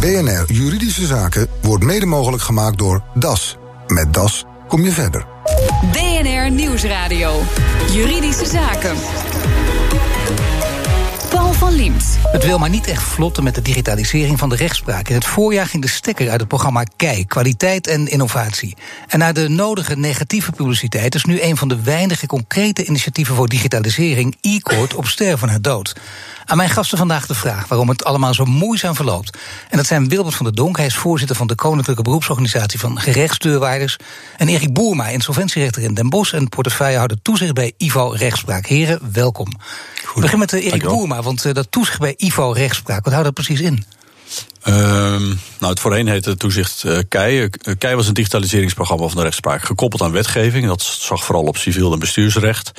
BNR Juridische Zaken wordt mede mogelijk gemaakt door DAS. Met DAS kom je verder. BNR Nieuwsradio. Juridische Zaken. Paul van Liemt. Het wil maar niet echt vlotten met de digitalisering van de rechtspraak. In het voorjaar ging de stekker uit het programma KEI, kwaliteit en innovatie. En na de nodige negatieve publiciteit is nu een van de weinige concrete initiatieven voor digitalisering, e-court, op sterven na dood. Aan mijn gasten vandaag de vraag waarom het allemaal zo moeizaam verloopt. En dat zijn Wilbert van der Donk, hij is voorzitter van de Koninklijke Beroepsorganisatie van Gerechtsdeurwaarders. En Erik Boerma, insolventierechter in Den Bosch en portefeuillehouder toezicht bij IVO Rechtspraak. Heren, welkom. We beginnen met uh, Erik Boerma, want uh, dat toezicht bij IVO Rechtspraak, wat houdt dat precies in? Um, nou, het voorheen heette toezicht uh, KEI. KEI was een digitaliseringsprogramma van de rechtspraak, gekoppeld aan wetgeving. Dat zag vooral op civiel en bestuursrecht.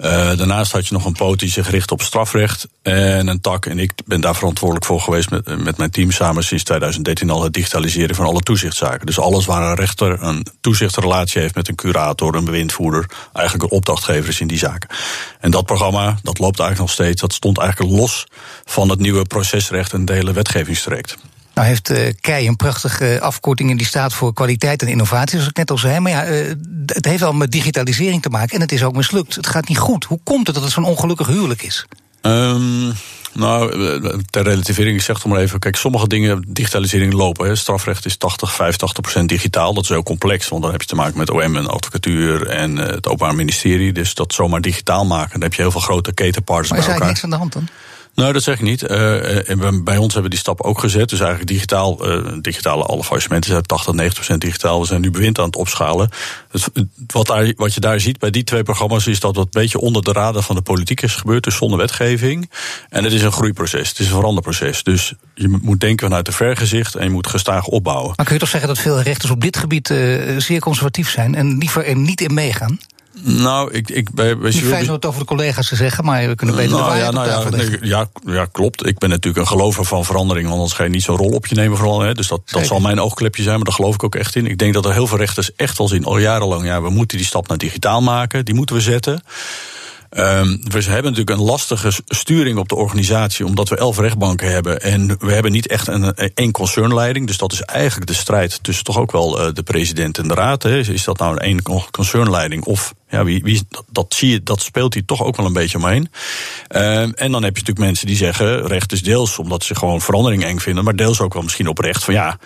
Uh, daarnaast had je nog een poot die zich richt op strafrecht en een tak. En ik ben daar verantwoordelijk voor geweest met, met mijn team samen sinds 2013 al het digitaliseren van alle toezichtszaken. Dus alles waar een rechter een toezichtrelatie heeft met een curator, een bewindvoerder, eigenlijk een opdrachtgever is in die zaken. En dat programma, dat loopt eigenlijk nog steeds, dat stond eigenlijk los van het nieuwe procesrecht en de hele wetgevingstraject. Nou heeft uh, KEI een prachtige afkorting en die staat voor kwaliteit en innovatie, zoals ik net al zei. Maar ja, uh, het heeft al met digitalisering te maken en het is ook mislukt. Het gaat niet goed. Hoe komt het dat het zo'n ongelukkig huwelijk is? Um, nou, ter relativering, ik zeg toch maar even. Kijk, sommige dingen, digitalisering lopen. Hè. Strafrecht is 80, 85 procent digitaal. Dat is heel complex, want dan heb je te maken met OM en advocatuur en het Openbaar Ministerie. Dus dat zomaar digitaal maken, dan heb je heel veel grote ketenpartners bij elkaar. Maar is eigenlijk niks aan de hand dan? Nou, dat zeg ik niet. Uh, en bij ons hebben we die stap ook gezet. Dus eigenlijk digitaal, uh, digitale alle faillissementen zijn 80, 90 procent digitaal. We zijn nu bewind aan het opschalen. Wat, daar, wat je daar ziet bij die twee programma's is dat dat een beetje onder de radar van de politiek is gebeurd. Dus zonder wetgeving. En het is een groeiproces. Het is een veranderproces. Dus je moet denken vanuit de vergezicht en je moet gestaag opbouwen. Maar kun je toch zeggen dat veel rechters op dit gebied zeer conservatief zijn en liever er niet in meegaan? Nou, ik, ik bij, bij Niet fijn om het over de collega's te zeggen, maar we kunnen beter nou, de ja, nou, ja, nee, ja, ja, klopt. Ik ben natuurlijk een gelover van verandering, want anders ga je niet zo'n rol op je nemen. Vooral, hè. Dus dat, dat zal mijn oogklepje zijn, maar daar geloof ik ook echt in. Ik denk dat er heel veel rechters echt wel zien, al jarenlang, ja, we moeten die stap naar digitaal maken, die moeten we zetten. Um, we hebben natuurlijk een lastige sturing op de organisatie, omdat we elf rechtbanken hebben. En we hebben niet echt een één concernleiding. Dus dat is eigenlijk de strijd tussen toch ook wel uh, de president en de raad. Hè. Is dat nou een één concernleiding? Of ja, wie, wie, dat, dat, zie je, dat speelt hij toch ook wel een beetje omheen. Um, en dan heb je natuurlijk mensen die zeggen: recht is deels omdat ze gewoon verandering eng vinden, maar deels ook wel misschien oprecht van ja,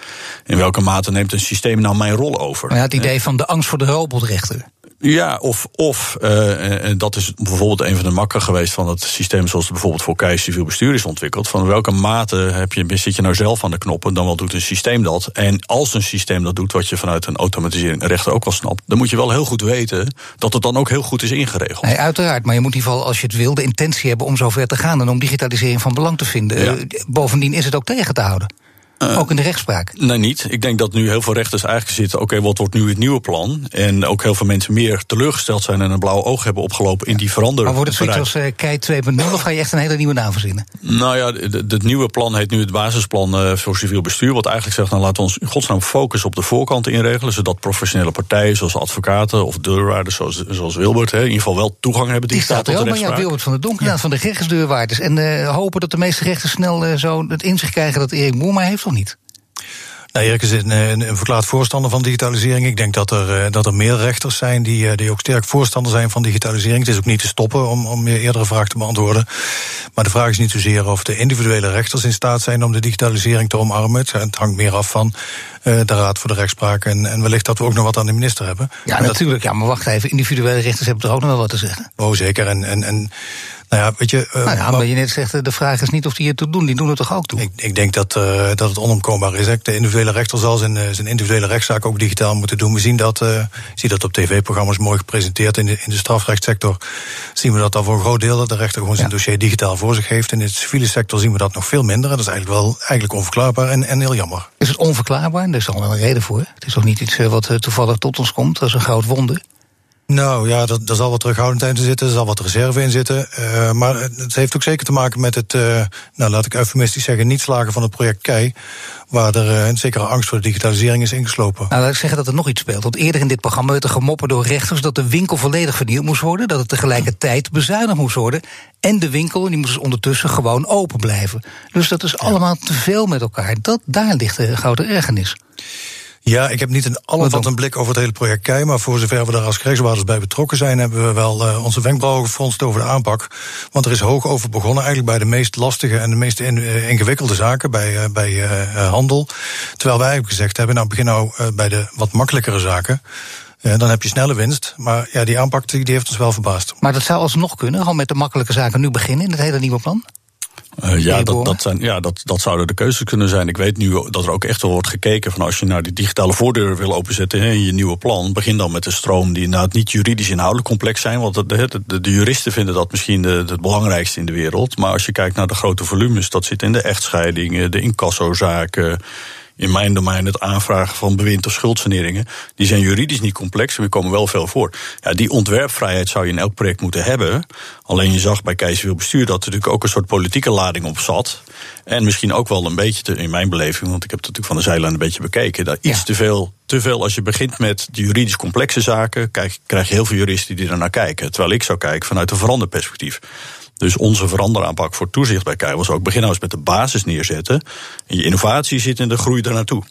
in welke mate neemt een systeem nou mijn rol over? Maar ja, het idee van de angst voor de robotrechter. Ja, of, of uh, en dat is bijvoorbeeld een van de makken geweest van het systeem zoals het bijvoorbeeld voor KEI civiel bestuur is ontwikkeld. Van welke mate heb je, zit je nou zelf aan de knoppen, dan wel doet een systeem dat. En als een systeem dat doet, wat je vanuit een automatisering rechter ook wel snapt, dan moet je wel heel goed weten dat het dan ook heel goed is ingeregeld. Nee, uiteraard, maar je moet in ieder geval, als je het wil, de intentie hebben om zover te gaan en om digitalisering van belang te vinden. Ja. Bovendien is het ook tegen te houden. Uh, ook in de rechtspraak? Nee, niet. Ik denk dat nu heel veel rechters eigenlijk zitten... oké, okay, wat wordt nu het nieuwe plan? En ook heel veel mensen meer teleurgesteld zijn... en een blauwe oog hebben opgelopen in die verandering. Maar wordt het zoiets als uh, KEI 2.0 of ga je echt een hele nieuwe naam verzinnen? Nou ja, het nieuwe plan heet nu het basisplan uh, voor civiel bestuur... wat eigenlijk zegt, nou laten we ons in godsnaam focussen op de voorkant inregelen... zodat professionele partijen zoals advocaten of deurwaarders zoals, zoals Wilbert... Hè, in ieder geval wel toegang hebben die staat tot de rechtspraak. Ja, Wilbert van der Donk, ja. van de rechtsdeurwaarders. En hopen dat de meeste rechters snel zo het inzicht krijgen... dat Erik Moerma heeft niet? Nou, Erik is een, een, een, verklaard voorstander van digitalisering. Ik denk dat er, dat er meer rechters zijn die, die ook sterk voorstander zijn van digitalisering. Het is ook niet te stoppen om, om je eerdere vraag te beantwoorden. Maar de vraag is niet zozeer of de individuele rechters in staat zijn om de digitalisering te omarmen. Het hangt meer af van uh, de Raad voor de Rechtspraak. En, en wellicht dat we ook nog wat aan de minister hebben. Ja, en natuurlijk. Dat, ja, maar wacht even. Individuele rechters hebben er ook nog wel wat te zeggen. Oh, zeker. En. en, en nou ja, weet je. Uh, nou ja, maar je net zegt, de vraag is niet of die het toe doen. Die doen het toch ook toe? Ik, ik denk dat, uh, dat het onomkoombaar is. Hè. De individuele rechter zal zijn, zijn individuele rechtszaak ook digitaal moeten doen. We zien dat, uh, zie dat op tv-programma's mooi gepresenteerd. In de, in de strafrechtssector zien we dat al voor een groot deel dat de rechter gewoon zijn ja. dossier digitaal voor zich heeft. In de civiele sector zien we dat nog veel minder. En dat is eigenlijk wel eigenlijk onverklaarbaar en, en heel jammer. Is het onverklaarbaar? Daar is al wel een reden voor. Het is ook niet iets wat toevallig tot ons komt. Dat is een groot wonder. Nou ja, daar, zal wat terughoudendheid in zitten, er zal wat reserve in zitten. Uh, maar het heeft ook zeker te maken met het, uh, nou laat ik eufemistisch zeggen, niet slagen van het project KEI. Waar er uh, een zekere angst voor de digitalisering is ingeslopen. Nou, laat ik zeggen dat er nog iets speelt. Want eerder in dit programma werd er gemoppen door rechters dat de winkel volledig vernieuwd moest worden. Dat het tegelijkertijd bezuinigd moest worden. En de winkel, die moest dus ondertussen gewoon open blijven. Dus dat is allemaal te veel met elkaar. Dat, daar ligt de grote ergernis. Ja, ik heb niet een alomvattend blik over het hele project KEI... maar voor zover we daar als krijgswaarders bij betrokken zijn... hebben we wel uh, onze wenkbrauwen gefronst over de aanpak. Want er is hoog over begonnen, eigenlijk bij de meest lastige... en de meest in, uh, ingewikkelde zaken, bij, uh, bij handel. Terwijl wij hebben gezegd hebben, nou begin nou bij de wat makkelijkere zaken... dan heb je snelle winst. Maar ja, die aanpak die heeft ons wel verbaasd. Maar dat zou alsnog kunnen, gewoon met de makkelijke zaken nu beginnen in het hele nieuwe plan? Uh, ja, dat, dat, zijn, ja dat, dat zouden de keuzes kunnen zijn. Ik weet nu dat er ook echt wel wordt gekeken van als je nou die digitale voordeur wil openzetten in je nieuwe plan, begin dan met de stroom die inderdaad niet juridisch inhoudelijk complex zijn. Want de, de, de juristen vinden dat misschien de, het belangrijkste in de wereld. Maar als je kijkt naar de grote volumes, dat zit in de echtscheidingen, de incassozaken in mijn domein het aanvragen van bewind of schuldsaneringen. Die zijn juridisch niet complex, maar die komen wel veel voor. Ja, die ontwerpvrijheid zou je in elk project moeten hebben. Alleen je zag bij Keizerwil Bestuur dat er natuurlijk ook een soort politieke lading op zat. En misschien ook wel een beetje, te, in mijn beleving, want ik heb het natuurlijk van de zijlijn een beetje bekeken, dat iets te veel te veel als je begint met de juridisch complexe zaken, krijg, krijg je heel veel juristen die er naar kijken. Terwijl ik zou kijken vanuit een veranderperspectief. Dus onze veranderaanpak voor toezicht bij KEI was ook begin nou eens met de basis neerzetten. En je innovatie zit in de groei daar naartoe.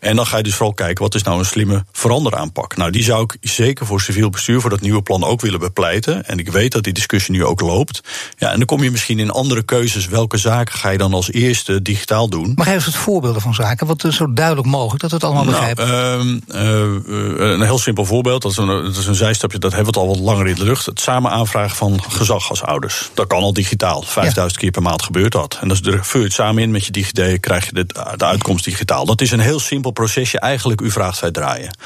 En dan ga je dus vooral kijken wat is nou een slimme veranderaanpak. Nou, die zou ik zeker voor civiel bestuur voor dat nieuwe plan ook willen bepleiten. En ik weet dat die discussie nu ook loopt. Ja, en dan kom je misschien in andere keuzes. Welke zaken ga je dan als eerste digitaal doen? Maar geef eens het voorbeelden van zaken. Wat is zo duidelijk mogelijk dat we het allemaal nou, begrijpen? Uh, een heel simpel voorbeeld. Dat is, een, dat is een zijstapje. Dat hebben we het al wat langer in de lucht. Het samen aanvragen van gezag als ouders. Dat kan al digitaal. 5000 keer per maand gebeurt dat. En er vul je het samen in met je DigiD, krijg je de, de uitkomst digitaal. Dat is een heel simpel procesje. Eigenlijk, u vraagt wij draaien.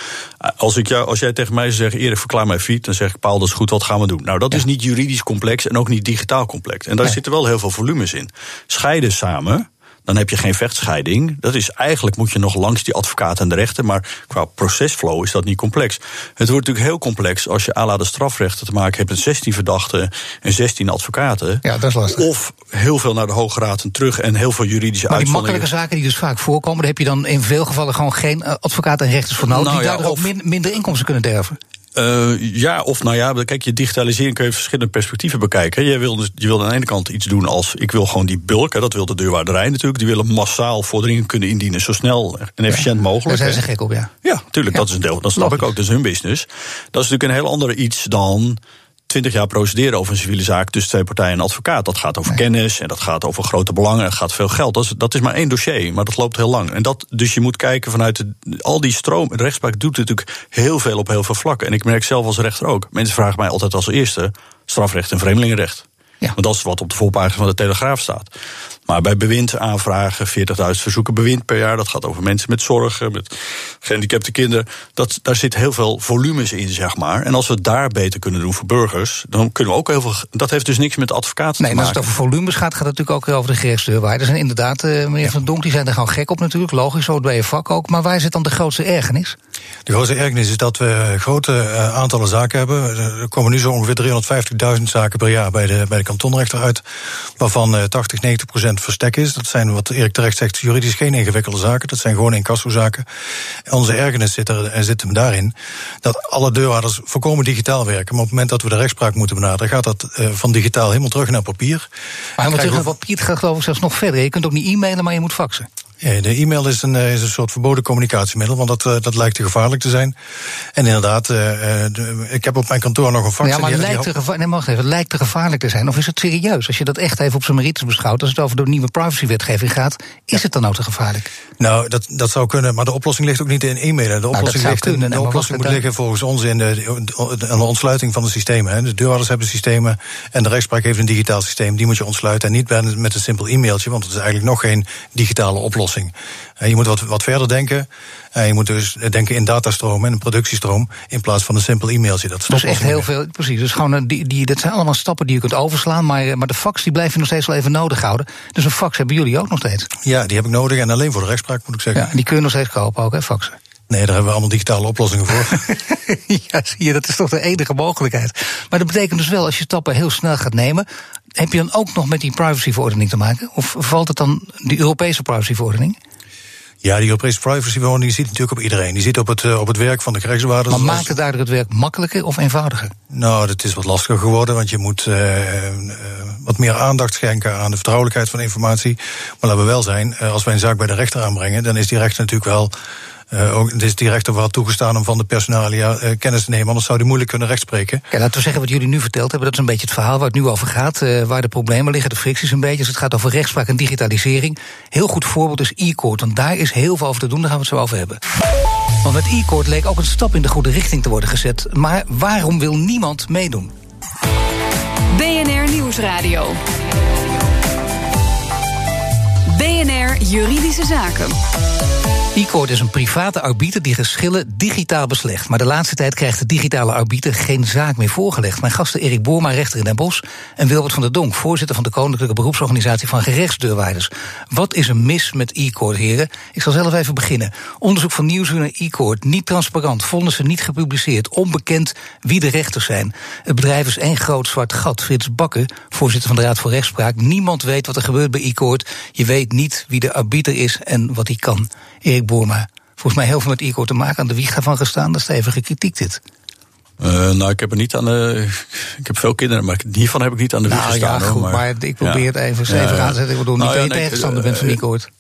Als, ik jou, als jij tegen mij zegt, Erik, verklaar mij fiet, dan zeg ik, Paul, dat is goed, wat gaan we doen? Nou, dat is niet juridisch complex en ook niet digitaal complex. En daar zitten wel heel veel volumes in. Scheiden samen, dan heb je geen vechtscheiding. Dat is eigenlijk moet je nog langs die advocaat en de rechter. Maar qua procesflow is dat niet complex. Het wordt natuurlijk heel complex als je à de strafrechten te maken hebt met 16 verdachten en 16 advocaten. Ja, dat is lastig. Of heel veel naar de Hoge Raad en terug en heel veel juridische maar die makkelijke zaken die dus vaak voorkomen, daar heb je dan in veel gevallen gewoon geen eh, advocaat en rechters voor nodig. Nou, die ja, daardoor ook minder inkomsten kunnen derven. Uh, ja, of nou ja, kijk, je digitalisering kun je verschillende perspectieven bekijken. Je wil, dus, je wil aan de ene kant iets doen als ik wil gewoon die bulk, hè, dat wil de deurwaarderij natuurlijk. Die willen massaal vorderingen kunnen indienen, zo snel en efficiënt mogelijk. Daar zijn ze gek op, ja. Ja, tuurlijk, dat is een deel. Dat snap ik ook, dat is hun business. Dat is natuurlijk een heel ander iets dan 20 jaar procederen over een civiele zaak tussen twee partijen en advocaat. Dat gaat over kennis en dat gaat over grote belangen. Het gaat veel geld. Dat is, dat is maar één dossier, maar dat loopt heel lang. En dat, dus je moet kijken vanuit de, al die stroom. De rechtspraak doet natuurlijk heel veel op heel veel vlakken. En ik merk zelf als rechter ook. Mensen vragen mij altijd als eerste strafrecht en vreemdelingenrecht. Ja. Want dat is wat op de voorpagina van de Telegraaf staat. Maar bij bewind aanvragen, 40.000 verzoeken bewind per jaar. Dat gaat over mensen met zorgen, met gehandicapte kinderen. Dat, daar zit heel veel volumes in, zeg maar. En als we het daar beter kunnen doen voor burgers, dan kunnen we ook heel veel. Dat heeft dus niks met advocaten nee, te maken. Nee, als het over volumes gaat, gaat het natuurlijk ook over de gerechtsdeurwaarders. En inderdaad, uh, meneer Van Donk, die zijn er gewoon gek op natuurlijk. Logisch, zo bij je vak ook. Maar waar zit dan de grootste ergernis? De grootste ergernis is dat we grote uh, aantallen zaken hebben. Er komen nu zo ongeveer 350.000 zaken per jaar bij de, bij de kantonrechter uit. Waarvan uh, 80, 90 procent verstek is. Dat zijn, wat Erik terecht zegt, juridisch geen ingewikkelde zaken. Dat zijn gewoon incassozaken. Onze ergernis zit, er, zit hem daarin dat alle deurwaarders voorkomen digitaal werken. Maar op het moment dat we de rechtspraak moeten benaderen, gaat dat uh, van digitaal helemaal terug naar papier. Maar helemaal terug naar papier gaat geloof ik zelfs nog verder. Je kunt ook niet e-mailen, maar je moet faxen. Ja, de e-mail is een, eh, is een soort verboden communicatiemiddel, want dat, eh, dat lijkt te gevaarlijk te zijn. En inderdaad, uh, de, ik heb op mijn kantoor nog een fax. Ja, maar het lijkt, te nee, wacht even, het lijkt te gevaarlijk te zijn. Of is het serieus? Als je dat echt even op zijn merites beschouwt, als het over de nieuwe privacywetgeving gaat, is het dan ook te gevaarlijk? Nou, dat, dat zou kunnen, maar de oplossing ligt ook niet in e-mailen. De nou, oplossing, ligt, kunnen, de oplossing moet liggen volgens ons in de, de, ontsluiting van de systemen. Hè. De deurhouders hebben systemen en de rechtspraak heeft een digitaal systeem. Die moet je ontsluiten en niet met een simpel e-mailtje, want het is eigenlijk nog geen digitale oplossing. Je moet wat, wat verder denken. Je moet dus denken in datastroom en een productiestroom. In plaats van een simpel e-mailtje. Dat is echt heel veel. Precies. Dus gewoon die, die, dat zijn allemaal stappen die je kunt overslaan. Maar, maar de fax die blijf je nog steeds wel even nodig houden. Dus een fax hebben jullie ook nog steeds. Ja, die heb ik nodig. En alleen voor de rechtspraak moet ik zeggen. Ja, die kun je nog steeds kopen ook, hè, faxen. Nee, daar hebben we allemaal digitale oplossingen voor. ja, zie je, dat is toch de enige mogelijkheid. Maar dat betekent dus wel, als je stappen heel snel gaat nemen, heb je dan ook nog met die privacyverordening te maken? Of valt het dan die Europese privacyverordening? Ja, die Europese privacyverordening ziet natuurlijk op iedereen. Die zit op het, uh, op het werk van de krijgswaarders. Maar maakt het daardoor het werk makkelijker of eenvoudiger? Nou, het is wat lastiger geworden, want je moet uh, uh, wat meer aandacht schenken aan de vertrouwelijkheid van informatie. Maar laten we wel zijn, als wij een zaak bij de rechter aanbrengen, dan is die rechter natuurlijk wel uh, ook, het is die rechter wel toegestaan om van de personalia uh, kennis te nemen, anders zou die moeilijk kunnen rechtspreken. Ja, laten we zeggen wat jullie nu verteld hebben. Dat is een beetje het verhaal waar het nu over gaat. Uh, waar de problemen liggen, de fricties een beetje. Dus het gaat over rechtspraak en digitalisering. Heel goed voorbeeld is e-court, want daar is heel veel over te doen. Daar gaan we het zo over hebben. Want met e-court leek ook een stap in de goede richting te worden gezet. Maar waarom wil niemand meedoen? BNR Nieuwsradio. BNR Juridische Zaken. E-court is een private arbiter die geschillen digitaal beslecht. Maar de laatste tijd krijgt de digitale arbiter geen zaak meer voorgelegd. Mijn gasten Erik Boerma, rechter in Den Bosch... en Wilbert van der Donk, voorzitter van de Koninklijke Beroepsorganisatie van Gerechtsdeurwaarders. Wat is er mis met e-court, heren? Ik zal zelf even beginnen. Onderzoek van Nieuwsuur naar e-court. Niet transparant, ze niet gepubliceerd. Onbekend wie de rechters zijn. Het bedrijf is één groot zwart gat. Frits Bakker, voorzitter van de Raad voor Rechtspraak. Niemand weet wat er gebeurt bij e-court. Je weet niet wie de arbiter is en wat hij kan. Erik Boerma. Volgens mij heel veel met ICO te maken aan de wieg van gestaan. Dat is stevige kritiek dit. Uh, nou, ik heb er niet aan de. Ik heb veel kinderen, maar hiervan heb ik niet aan de wieg nou, gestaan. Ja, goed, maar, maar, ik probeer ja. het even zeven aan te zetten. Ik bedoel, niet nou, dat je tegenstander bent van Nicoort.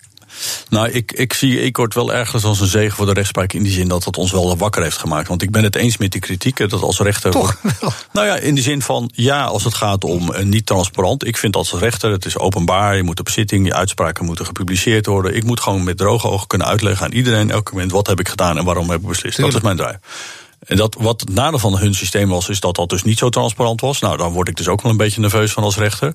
Nou, ik, ik zie Ekort wel ergens als een zegen voor de rechtspraak... in die zin dat het ons wel wakker heeft gemaakt. Want ik ben het eens met die kritiek, dat als rechter... Toch? Nou ja, in de zin van, ja, als het gaat om uh, niet transparant... ik vind als rechter, het is openbaar, je moet op zitting... je uitspraken moeten gepubliceerd worden. Ik moet gewoon met droge ogen kunnen uitleggen aan iedereen... elk moment, wat heb ik gedaan en waarom heb ik beslist. Tuurlijk. Dat is mijn drive. En dat, wat het nadeel van hun systeem was, is dat dat dus niet zo transparant was. Nou, dan word ik dus ook wel een beetje nerveus van als rechter.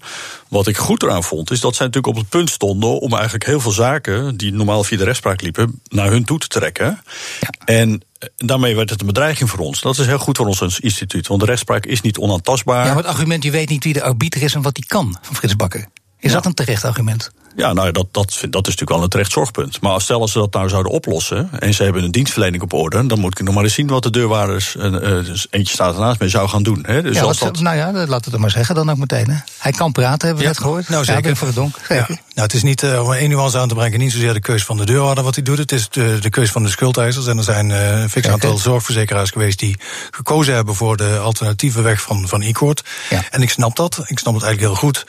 Wat ik goed eraan vond, is dat zij natuurlijk op het punt stonden om eigenlijk heel veel zaken die normaal via de rechtspraak liepen, naar hun toe te trekken. Ja. En daarmee werd het een bedreiging voor ons. Dat is heel goed voor ons als instituut, want de rechtspraak is niet onaantastbaar. Ja, maar het argument, je weet niet wie de arbiter is en wat die kan, van Frits Bakker. Is ja. dat een terecht argument? Ja, nou, dat, dat, dat is natuurlijk wel een terecht zorgpunt. Maar stel als ze dat nou zouden oplossen en ze hebben een dienstverlening op orde, dan moet ik nog maar eens zien wat de deurwaarders, uh, dus eentje staat ernaast mee, zou gaan doen. Hè? Dus ja, wat, dat... Nou ja, laat het er maar zeggen dan ook meteen. Hè? Hij kan praten, hebben we ja, net gehoord. Nou, zeker. Ja, voor de donk. Ja. Nou, het is niet, uh, om één nuance aan te brengen, niet zozeer de keuze van de deurwaarder wat hij doet. Het is de, de keuze van de schuldeisers. En er zijn uh, een fix aantal zorgverzekeraars geweest die gekozen hebben voor de alternatieve weg van, van e-court. Ja. En ik snap dat. Ik snap het eigenlijk heel goed.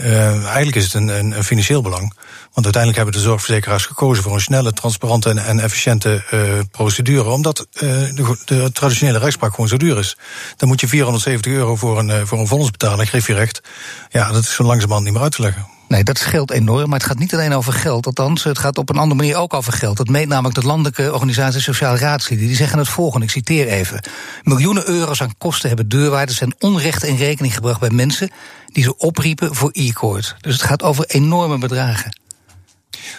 Uh, eigenlijk is het een, een, een, financieel belang. Want uiteindelijk hebben de zorgverzekeraars gekozen voor een snelle, transparante en, en efficiënte uh, procedure. Omdat uh, de, de, traditionele rechtspraak gewoon zo duur is. Dan moet je 470 euro voor een, voor een vonnis betalen, je recht. Ja, dat is zo langzamerhand niet meer uit te leggen. Nee, dat scheelt enorm. Maar het gaat niet alleen over geld. Althans, het gaat op een andere manier ook over geld. Dat meet namelijk de Landelijke Organisatie Sociale Raadslieden. Die zeggen het volgende, ik citeer even. Miljoenen euro's aan kosten hebben deurwaarders en onrecht in rekening gebracht bij mensen die ze opriepen voor e-court. Dus het gaat over enorme bedragen.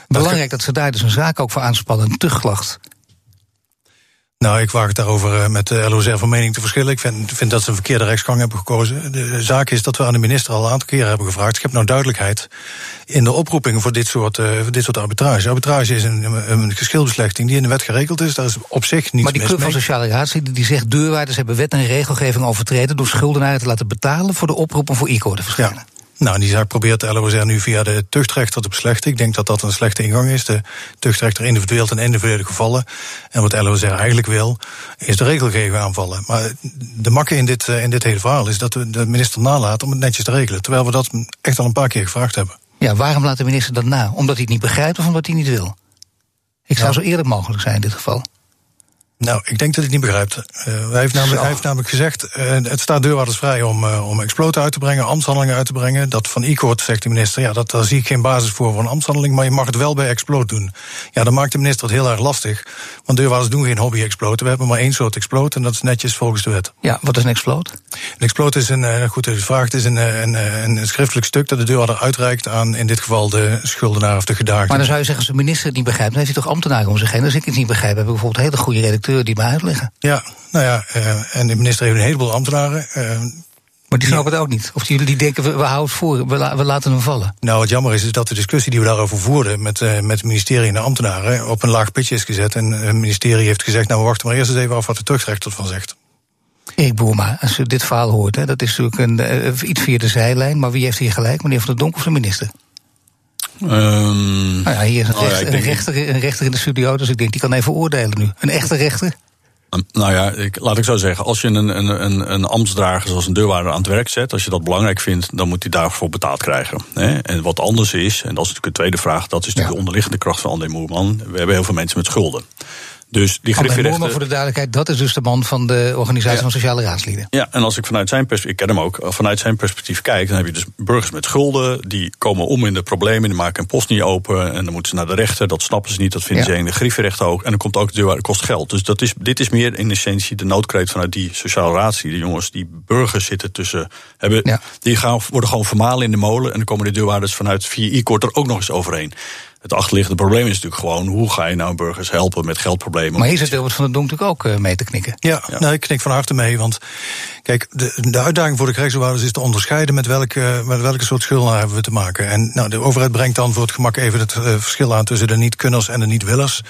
Belangrijk dat ze daar dus een zaak ook voor aanspannen, een tuchtklacht. Nou, ik waag het daarover met de LOZR van mening te verschillen. Ik vind, vind, dat ze een verkeerde rechtsgang hebben gekozen. De zaak is dat we aan de minister al een aantal keren hebben gevraagd. Ik heb nou duidelijkheid in de oproepingen voor dit soort, uh, voor dit soort arbitrage. Arbitrage is een, een geschilbeslechting die in de wet geregeld is. Daar is op zich niets Maar die Club van Sociale Raadsleden die zegt... deurwaarders hebben wet en regelgeving overtreden... door schuldenaren te laten betalen voor de oproepen voor e-code te verschijnen. Ja. Nou, die zaak probeert de LOZR nu via de tuchtrechter te beslechten. Ik denk dat dat een slechte ingang is. De tuchtrechter individueel ten individuele gevallen. En wat de LOZR eigenlijk wil, is de regelgeving aanvallen. Maar de makke in dit, in dit hele verhaal is dat we de minister nalaten om het netjes te regelen. Terwijl we dat echt al een paar keer gevraagd hebben. Ja, waarom laat de minister dat na? Omdat hij het niet begrijpt of omdat hij niet wil? Ik zou zo eerlijk mogelijk zijn in dit geval. Nou, ik denk dat hij het niet begrijpt. Uh, hij, heeft namelijk, hij heeft namelijk gezegd: uh, het staat deurwaarders vrij om, uh, om exploten uit te brengen, ambtshandelingen uit te brengen. Dat van e-court, zegt de minister, ja, dat, daar zie ik geen basis voor voor een ambtshandeling, maar je mag het wel bij exploot doen. Ja, dan maakt de minister het heel erg lastig. Want deurwaarders doen geen hobby-exploten. We hebben maar één soort exploot en dat is netjes volgens de wet. Ja, wat is een exploot? Een exploot is een, goed, de vraag het is een, een, een, schriftelijk stuk dat de deurwaarder uitreikt aan in dit geval de schuldenaar of de gedaagde. Maar dan zou je zeggen, als de minister het niet begrijpt, dan heeft hij toch ambtenaren om zich heen. Als ik het niet begrijp, heb ik bijvoorbeeld hele goede die mij uitleggen. Ja, nou ja, uh, en de minister heeft een heleboel ambtenaren. Uh, Maar die snappen het ook niet. Of jullie die denken, we, we houden het voor, we, we, laten hem vallen. Nou, wat jammer is, is dat de discussie die we daarover voerden... met, uh, met het ministerie en de ambtenaren op een laag pitje is gezet. En het ministerie heeft gezegd, nou, we wachten maar eerst eens even af... wat de terugrechter van zegt. Erik Boerma, als u dit verhaal hoort, hè, dat is natuurlijk een, uh, iets via de zijlijn... maar wie heeft hier gelijk, meneer Van der Donk of de minister? Um, nou ja, hier is een, oh, rechter, ja, een, rechter, een rechter in de studio, dus ik denk, die kan even oordelen nu. Een echte rechter? Nou ja, ik, laat ik zo zeggen. Als je een, een, een, een ambtsdrager zoals een deurwaarder aan het werk zet, als je dat belangrijk vindt, dan moet hij daarvoor betaald krijgen. Hè? En wat anders is, en dat is natuurlijk een tweede vraag, dat is natuurlijk de onderliggende kracht van André Moerman. We hebben heel veel mensen met schulden. Dus die griffierechten... voor de duidelijkheid, dat is dus de man van de Organisatie ja. van Sociale Raadslieden. Ja, en als ik vanuit zijn perspectief, ik ken hem ook, vanuit zijn perspectief kijk, dan heb je dus burgers met schulden, die komen om in de problemen, die maken een post niet open en dan moeten ze naar de rechter, dat snappen ze niet, dat vinden ja. ze in de griffierechten ook. En dan komt ook de deur, kost geld. Dus dat is, dit is meer in essentie de noodkreet vanuit die sociale raadslieden. De jongens, die burgers zitten tussen, hebben, ja. die gaan, worden gewoon vermalen in de molen en dan komen de deurwaarders vanuit via e-court er ook nog eens overheen. Het achterliggende probleem is natuurlijk gewoon... hoe ga je nou burgers helpen met geldproblemen? Maar hier zit Wilbert van der Donk natuurlijk ook uh, mee te knikken. Ja, ja. Nou, ik knik van harte mee. Want kijk, de, de uitdaging voor de krijgsbewaarders is te onderscheiden... met welke, met welke soort schulden hebben we te maken. En nou, de overheid brengt dan voor het gemak even het uh, verschil aan... tussen de niet-kunners en de niet-willers.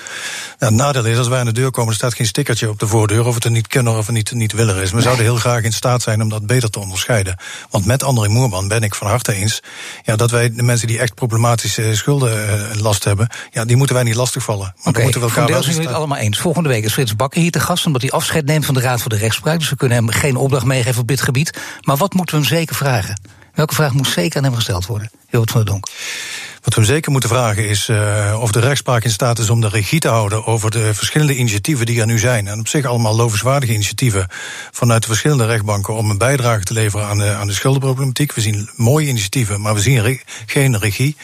Nou, het nadeel is, als wij aan de deur komen... er staat geen stickertje op de voordeur... of het een niet-kunner of een niet-willer is. We nee. zouden heel graag in staat zijn om dat beter te onderscheiden. Want met André Moerman ben ik van harte eens... Ja, dat wij de mensen die echt problematische schulden uh, last hebben, ja, die moeten wij niet lastigvallen. Maar okay, moeten we elkaar wel zijn we het allemaal eens. Volgende week is Frits Bakker hier te gast, omdat hij afscheid neemt van de Raad voor de Rechtspraak. Dus we kunnen hem geen opdracht meegeven op dit gebied. Maar wat moeten we hem zeker vragen? Welke vraag moet zeker aan hem gesteld worden? Hilbert van der Donk. Wat we hem zeker moeten vragen is uh, of de rechtspraak in staat is om de regie te houden over de verschillende initiatieven die er nu zijn. En op zich allemaal lovenswaardige initiatieven vanuit de verschillende rechtbanken om een bijdrage te leveren aan de, aan de schuldenproblematiek. We zien mooie initiatieven, maar we zien re geen regie.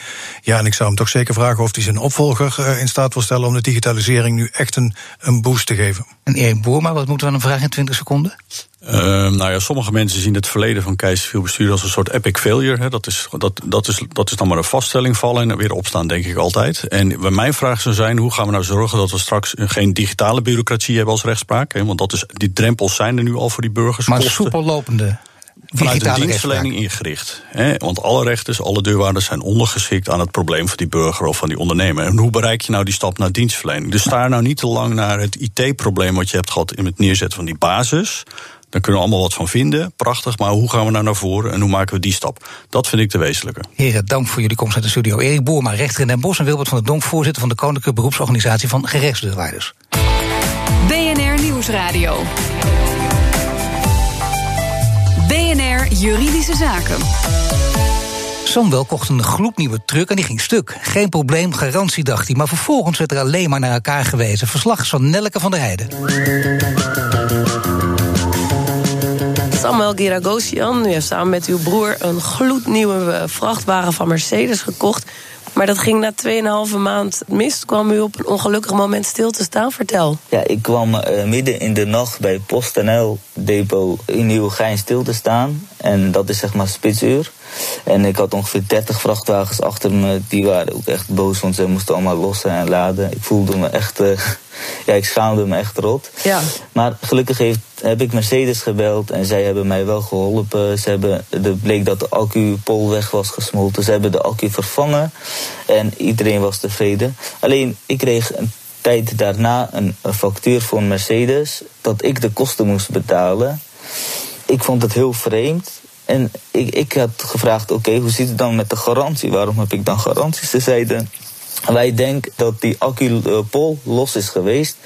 Ja, en ik zou hem toch zeker vragen of hij zijn opvolger uh, in staat wil stellen om de digitalisering nu echt een, een boost te geven. En Erik Boerma, wat moeten we aan hem vragen in 20 seconden? Uh, nou ja, sommige mensen zien het verleden van Keizerviel bestuur als een soort epic failure. Hè. Dat, is, dat, dat, is, dat is dan maar een vaststelling vallen en weer opstaan, denk ik altijd. En mijn vraag zou zijn: hoe gaan we nou zorgen dat we straks geen digitale bureaucratie hebben als rechtspraak? Hè? Want dat is, die drempels zijn er nu al voor die burgers. Maar soepel lopende vanuit de dienstverlening ingericht. Hè? Want alle rechters, alle deurwaarders zijn ondergeschikt aan het probleem van die burger of van die ondernemer. En hoe bereik je nou die stap naar dienstverlening? Dus sta nou niet te lang naar het IT-probleem wat je hebt gehad in het neerzetten van die basis. Daar kunnen we allemaal wat van vinden. Prachtig, maar hoe gaan we nou naar voren en hoe maken we die stap? Dat vind ik de wezenlijke. Heren, dank voor jullie komst uit de studio. Erik Boerma, rechter in Den Bosch en Wilbert van der Donk, voorzitter van de Koninklijke Beroepsorganisatie van Gerechtsdeurwaarders. BNR Nieuwsradio. BNR Juridische Zaken. Samuel kocht een gloednieuwe truck en die ging stuk. Geen probleem, garantie dacht hij. Maar vervolgens werd er alleen maar naar elkaar gewezen. Verslag van Nelke van der Heijden. Giragosian, u heeft samen met uw broer een gloednieuwe vrachtwagen van Mercedes gekocht. Maar dat ging na 2,5 maand mis. Kwam u op een ongelukkig moment stil te staan? Vertel. Ja, ik kwam uh, midden in de nacht bij PostNL depot in Nieuwegein stil te staan. En dat is zeg maar spitsuur. En ik had ongeveer 30 vrachtwagens achter me. Die waren ook echt boos, want ze moesten allemaal lossen en laden. Ik voelde me echt. Uh, ja, ik schaamde me echt rot. Ja. Maar gelukkig heeft, heb ik Mercedes gebeld en zij hebben mij wel geholpen. Ze hebben, het bleek dat de accupol weg was gesmolten. Ze hebben de accu vervangen en iedereen was tevreden. Alleen, ik kreeg een tijd daarna een, een factuur van Mercedes dat ik de kosten moest betalen. Ik vond het heel vreemd. En ik, ik had gevraagd, oké, hoe zit het dan met de garantie? Waarom heb ik dan garanties? Ze zeiden, wij denken dat die accupol los is geweest,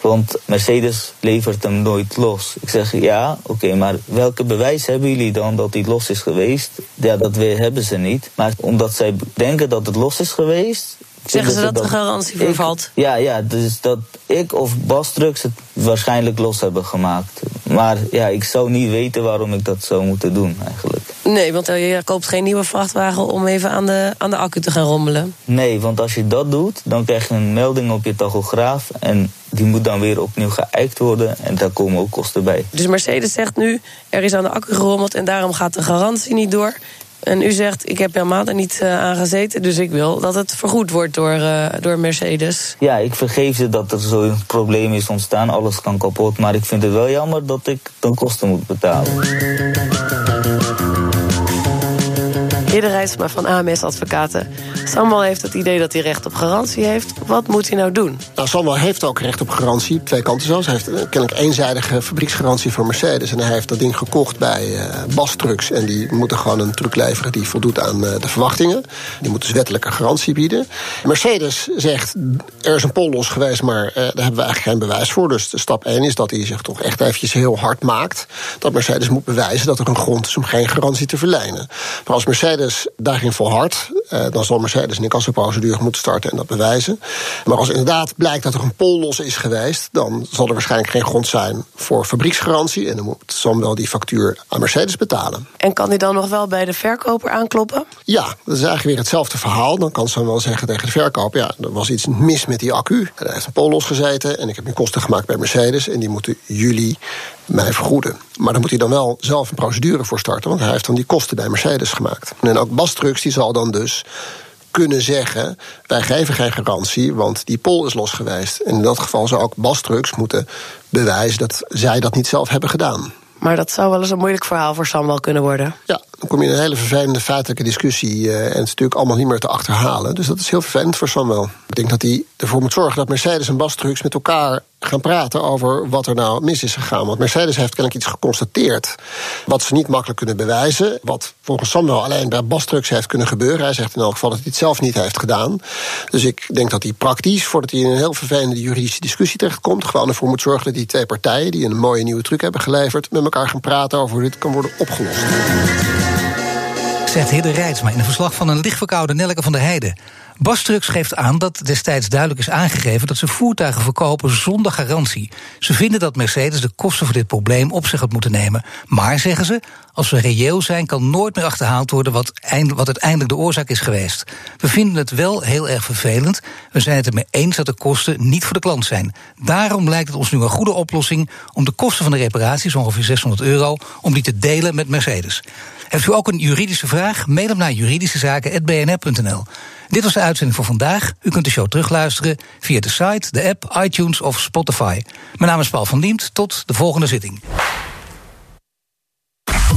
want Mercedes levert hem nooit los. Ik zeg ja, oké, maar welke bewijs hebben jullie dan dat die los is geweest? Ja, dat hebben ze niet. Maar omdat zij denken dat het los is geweest, Zeggen ze dat, de garantie vervalt? ja, ja, dus dat ik of Bas Trucks het waarschijnlijk los hebben gemaakt. Maar ja, ik zou niet weten waarom ik dat zou moeten doen eigenlijk. Nee, want je koopt geen nieuwe vrachtwagen om even aan de, aan de accu te gaan rommelen. Nee, want als je dat doet, dan krijg je een melding op je tachograaf. En die moet dan weer opnieuw geëikt worden. En daar komen ook kosten bij. Dus Mercedes zegt nu, er is aan de accu gerommeld en daarom gaat de garantie niet door. En u zegt, ik heb helemaal er niet uh, aan gezeten... dus ik wil dat het vergoed wordt door, uh, door Mercedes. Ja, ik vergeef ze dat er zo'n probleem is ontstaan. Alles kan kapot. Maar ik vind het wel jammer dat ik dan kosten moet betalen. Rijtsma van AMS Advocaten. Samuel heeft het idee dat hij recht op garantie heeft. Wat moet hij nou doen? Nou, Samuel heeft ook recht op garantie, twee kanten zelfs. Hij heeft een kennelijk eenzijdige fabrieksgarantie voor Mercedes. En hij heeft dat ding gekocht bij uh, Bas Trucks. En die moeten gewoon een truck leveren die voldoet aan uh, de verwachtingen. Die moeten dus wettelijke garantie bieden. Mercedes zegt, er is een pol los geweest, maar daar hebben we eigenlijk geen bewijs voor. Dus stap 1 is dat hij zich toch echt eventjes heel hard maakt. Dat Mercedes moet bewijzen dat er een grond is om geen garantie te verlenen. Maar als Mercedes daarin volhardt, uh, dan zal Mercedes een incassoprocedure moeten starten en dat bewijzen. Maar als inderdaad blijkt dat er een pol los is geweest, dan zal er waarschijnlijk geen grond zijn voor fabrieksgarantie. En dan moet Sam die factuur aan Mercedes betalen. En kan hij dan nog wel bij de verkoper aankloppen? Ja, dat is eigenlijk weer hetzelfde verhaal. Dan kan Sam wel zeggen tegen de verkoper: ja, er was iets mis met die accu. En hij heeft een pol losgezeten en ik heb nu kosten gemaakt bij Mercedes. En die moeten jullie mij vergoeden. Maar dan moet hij dan wel zelf een procedure voor starten, want hij heeft dan die kosten bij Mercedes gemaakt. En ook Bas Trucks die zal dan dus kunnen zeggen: wij geven geen garantie, want die pol is los geweest. En in dat geval zou ook Bas Trucks moeten bewijzen dat zij dat niet zelf hebben gedaan. Maar dat zou wel eens een moeilijk verhaal voor Sam wel kunnen worden. Ja, dan kom je in een hele vervelende feitelijke discussie. Uh, en het is natuurlijk allemaal niet meer te achterhalen. Dus dat is heel vervelend voor Samuel. Ik denk dat hij ervoor moet zorgen dat Mercedes en Bas Trucks met elkaar gaan praten over wat er nou mis is gegaan. Want Mercedes heeft kennelijk iets geconstateerd wat ze niet makkelijk kunnen bewijzen. Wat volgens Samuel alleen bij Bas Trucks heeft kunnen gebeuren. Hij zegt in elk geval dat hij het zelf niet heeft gedaan. Dus ik denk dat hij praktisch, voordat hij in een heel vervelende juridische discussie terechtkomt, gewoon ervoor moet zorgen dat die twee partijen die een mooie nieuwe truc hebben geleverd, met elkaar gaan praten over hoe dit kan worden opgelost zegt Hidde Rijtsma in een verslag van een lichtverkoude Nelke van der Heijden. Bas geeft aan dat destijds duidelijk is aangegeven dat ze voertuigen verkopen zonder garantie. Ze vinden dat Mercedes de kosten voor dit probleem op zich had moeten nemen. Maar, zeggen ze, als we reëel zijn, kan nooit meer achterhaald worden wat, eind, wat uiteindelijk de oorzaak is geweest. We vinden het wel heel erg vervelend. We zijn het ermee eens dat de kosten niet voor de klant zijn. Daarom lijkt het ons nu een goede oplossing om de kosten van de reparaties, ongeveer 600 euro, om die te delen met Mercedes. Heeft u ook een juridische vraag? Mail hem naar juridischezaken.bnr.nl. Dit was de uitzending voor vandaag. U kunt de show terugluisteren via de site, de app, iTunes of Spotify. Mijn naam is Paul van Diemt. Tot de volgende zitting.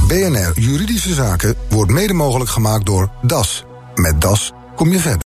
BNR Juridische Zaken wordt mede mogelijk gemaakt door DAS. Met DAS kom je verder.